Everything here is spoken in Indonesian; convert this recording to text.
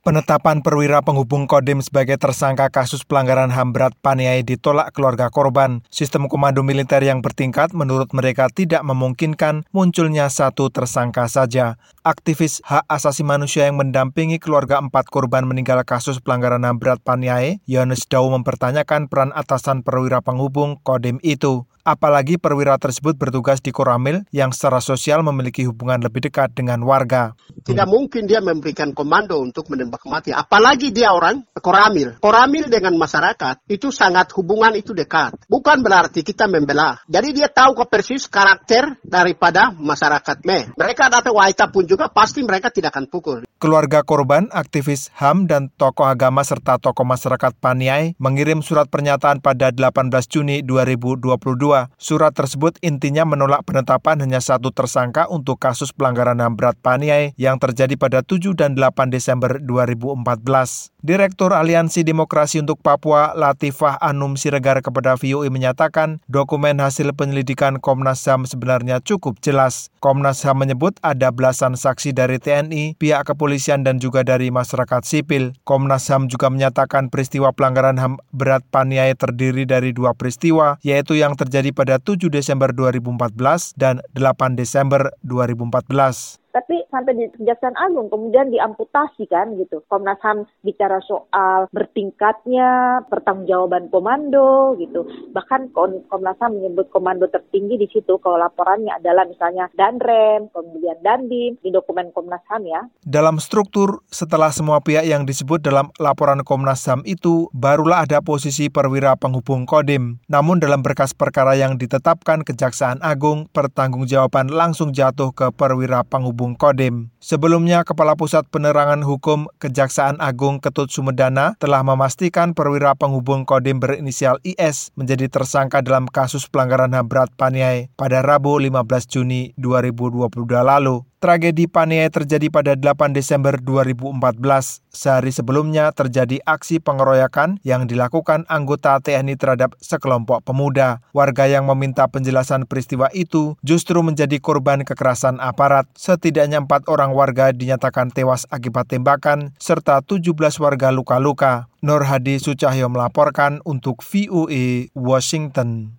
Penetapan perwira penghubung Kodim sebagai tersangka kasus pelanggaran HAM berat Paniai ditolak keluarga korban. Sistem komando militer yang bertingkat menurut mereka tidak memungkinkan munculnya satu tersangka saja. Aktivis hak asasi manusia yang mendampingi keluarga empat korban meninggal kasus pelanggaran HAM berat Paniai, Yohanes Dau mempertanyakan peran atasan perwira penghubung Kodim itu apalagi perwira tersebut bertugas di Koramil yang secara sosial memiliki hubungan lebih dekat dengan warga. Tidak mungkin dia memberikan komando untuk menembak mati, apalagi dia orang Koramil. Koramil dengan masyarakat itu sangat hubungan itu dekat. Bukan berarti kita membela. Jadi dia tahu kok persis karakter daripada masyarakat me. Mereka datang waita pun juga pasti mereka tidak akan pukul. Keluarga korban, aktivis HAM, dan tokoh agama serta tokoh masyarakat Paniai mengirim surat pernyataan pada 18 Juni 2022 Surat tersebut intinya menolak penetapan hanya satu tersangka untuk kasus pelanggaran HAM berat Paniai yang terjadi pada 7 dan 8 Desember 2014. Direktur Aliansi Demokrasi untuk Papua Latifah Anum Siregar kepada VOA menyatakan dokumen hasil penyelidikan Komnas HAM sebenarnya cukup jelas. Komnas HAM menyebut ada belasan saksi dari TNI, pihak kepolisian dan juga dari masyarakat sipil. Komnas HAM juga menyatakan peristiwa pelanggaran HAM berat Paniai terdiri dari dua peristiwa, yaitu yang terjadi pada 7 Desember 2014 dan 8 Desember 2014 tapi sampai di Kejaksaan Agung kemudian diamputasi kan gitu. Komnas HAM bicara soal bertingkatnya pertanggungjawaban komando gitu. Bahkan Komnas HAM menyebut komando tertinggi di situ kalau laporannya adalah misalnya Danrem, kemudian Dandim di dokumen Komnas HAM ya. Dalam struktur setelah semua pihak yang disebut dalam laporan Komnas HAM itu barulah ada posisi perwira penghubung Kodim. Namun dalam berkas perkara yang ditetapkan Kejaksaan Agung, pertanggungjawaban langsung jatuh ke perwira penghubung Bung Kodim. Sebelumnya, Kepala Pusat Penerangan Hukum Kejaksaan Agung Ketut Sumedana telah memastikan perwira penghubung Kodim berinisial IS menjadi tersangka dalam kasus pelanggaran HAM berat Paniai pada Rabu 15 Juni 2022 lalu. Tragedi Paniai terjadi pada 8 Desember 2014. Sehari sebelumnya terjadi aksi pengeroyokan yang dilakukan anggota TNI terhadap sekelompok pemuda. Warga yang meminta penjelasan peristiwa itu justru menjadi korban kekerasan aparat. Setidaknya empat orang warga dinyatakan tewas akibat tembakan, serta 17 warga luka-luka. Nur Hadi Sucahyo melaporkan untuk VOA Washington.